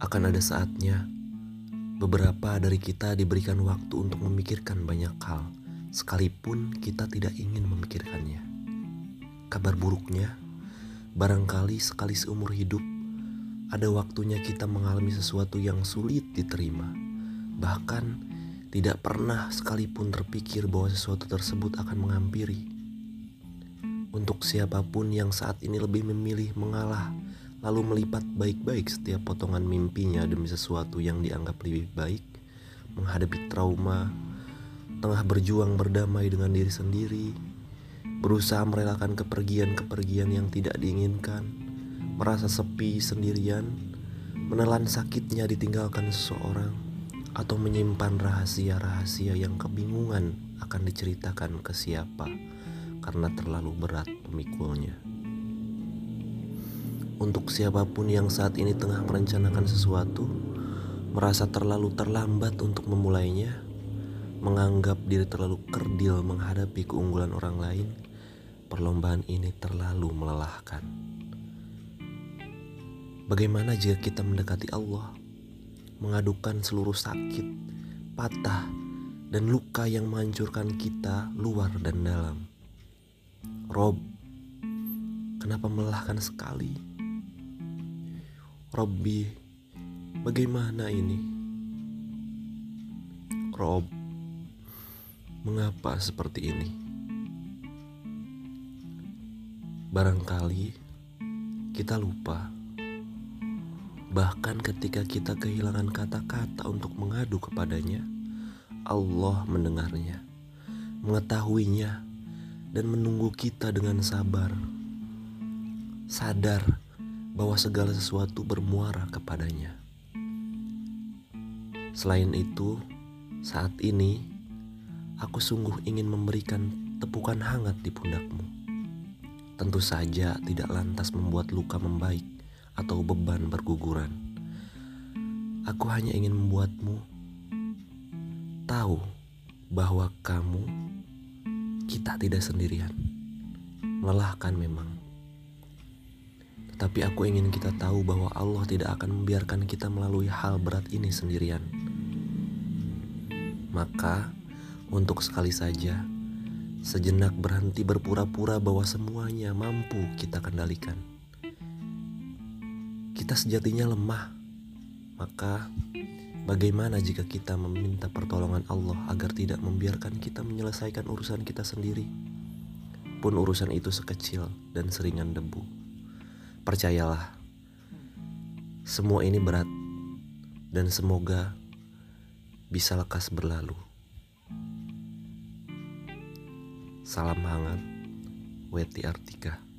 Akan ada saatnya beberapa dari kita diberikan waktu untuk memikirkan banyak hal, sekalipun kita tidak ingin memikirkannya. Kabar buruknya, barangkali sekali seumur hidup ada waktunya kita mengalami sesuatu yang sulit diterima, bahkan tidak pernah sekalipun terpikir bahwa sesuatu tersebut akan menghampiri. Untuk siapa pun yang saat ini lebih memilih mengalah lalu melipat baik-baik setiap potongan mimpinya demi sesuatu yang dianggap lebih baik, menghadapi trauma, tengah berjuang berdamai dengan diri sendiri, berusaha merelakan kepergian-kepergian yang tidak diinginkan, merasa sepi sendirian, menelan sakitnya ditinggalkan seseorang, atau menyimpan rahasia-rahasia yang kebingungan akan diceritakan ke siapa karena terlalu berat pemikulnya. Untuk siapa pun yang saat ini tengah merencanakan sesuatu, merasa terlalu terlambat untuk memulainya, menganggap diri terlalu kerdil menghadapi keunggulan orang lain, perlombaan ini terlalu melelahkan. Bagaimana jika kita mendekati Allah, mengadukan seluruh sakit, patah, dan luka yang menghancurkan kita luar dan dalam? Rob, kenapa melelahkan sekali? Robbi, bagaimana ini? Rob, mengapa seperti ini? Barangkali kita lupa, bahkan ketika kita kehilangan kata-kata untuk mengadu kepadanya, Allah mendengarnya, mengetahuinya, dan menunggu kita dengan sabar. Sadar bahwa segala sesuatu bermuara kepadanya. Selain itu, saat ini aku sungguh ingin memberikan tepukan hangat di pundakmu. Tentu saja tidak lantas membuat luka membaik atau beban berguguran. Aku hanya ingin membuatmu tahu bahwa kamu kita tidak sendirian. Melelahkan memang tapi aku ingin kita tahu bahwa Allah tidak akan membiarkan kita melalui hal berat ini sendirian. Maka, untuk sekali saja, sejenak berhenti berpura-pura bahwa semuanya mampu kita kendalikan. Kita sejatinya lemah, maka bagaimana jika kita meminta pertolongan Allah agar tidak membiarkan kita menyelesaikan urusan kita sendiri? Pun urusan itu sekecil dan seringan debu. Percayalah, semua ini berat dan semoga bisa lekas berlalu. Salam hangat, Weti Artika.